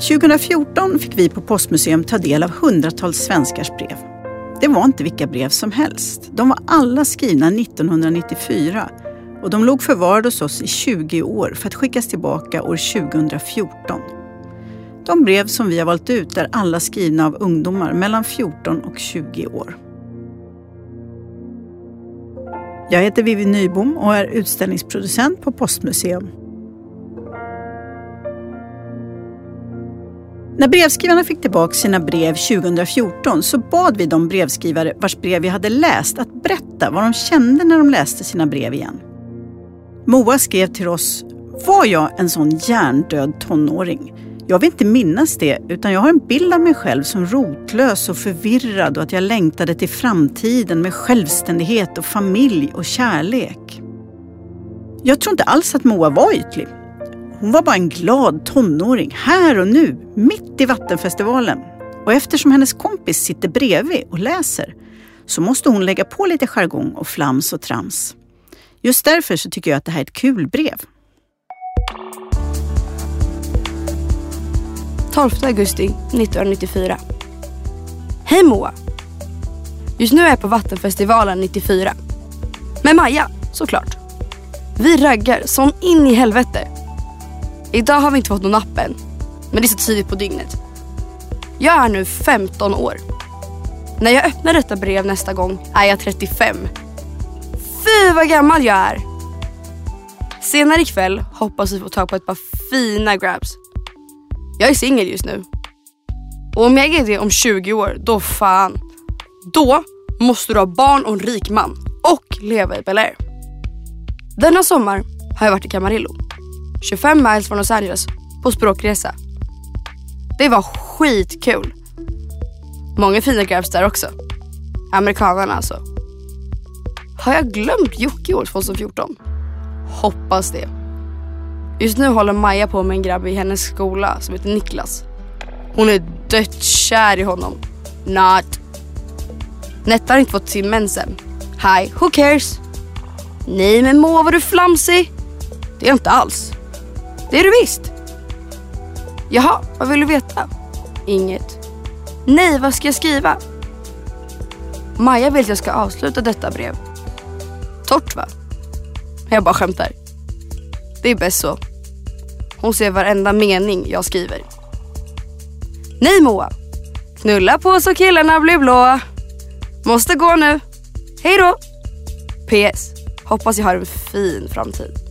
2014 fick vi på Postmuseum ta del av hundratals svenskars brev. Det var inte vilka brev som helst. De var alla skrivna 1994 och de låg förvarade hos oss i 20 år för att skickas tillbaka år 2014. De brev som vi har valt ut är alla skrivna av ungdomar mellan 14 och 20 år. Jag heter Vivi Nybom och är utställningsproducent på Postmuseum. När brevskrivarna fick tillbaka sina brev 2014 så bad vi de brevskrivare vars brev vi hade läst att berätta vad de kände när de läste sina brev igen. Moa skrev till oss, var jag en sån hjärndöd tonåring? Jag vill inte minnas det, utan jag har en bild av mig själv som rotlös och förvirrad och att jag längtade till framtiden med självständighet och familj och kärlek. Jag tror inte alls att Moa var ytlig. Hon var bara en glad tonåring, här och nu, mitt i Vattenfestivalen. Och eftersom hennes kompis sitter bredvid och läser så måste hon lägga på lite jargong och flams och trams. Just därför så tycker jag att det här är ett kul brev. 12 augusti 1994. Hej Moa! Just nu är jag på Vattenfestivalen 94. Med Maja, såklart. Vi raggar som in i helvete. Idag har vi inte fått någon napp än. Men det är så tidigt på dygnet. Jag är nu 15 år. När jag öppnar detta brev nästa gång är jag 35. Fy vad gammal jag är! Senare ikväll hoppas vi få tag på ett par fina grabs. Jag är singel just nu. Och om jag är det om 20 år, då fan. Då måste du ha barn och en rik man och leva i Bel Air. Denna sommar har jag varit i Camarillo. 25 miles från Los Angeles på språkresa. Det var skitkul. Många fina grabs där också. Amerikanerna alltså. Har jag glömt Jocke år 2014? Hoppas det. Just nu håller Maja på med en grabb i hennes skola som heter Niklas. Hon är dödskär i honom. Not. Netta har inte fått sin mens än. Hi, who cares? Nej men Moa var du flamsig? Det är jag inte alls. Det är du visst. Jaha, vad vill du veta? Inget. Nej, vad ska jag skriva? Maja vill att jag ska avsluta detta brev. Torrt va? Jag bara skämtar. Det är bäst så. Hon ser varenda mening jag skriver. Nej Moa. Knulla på så killarna blir blå. Måste gå nu. Hej då. PS. Hoppas jag har en fin framtid.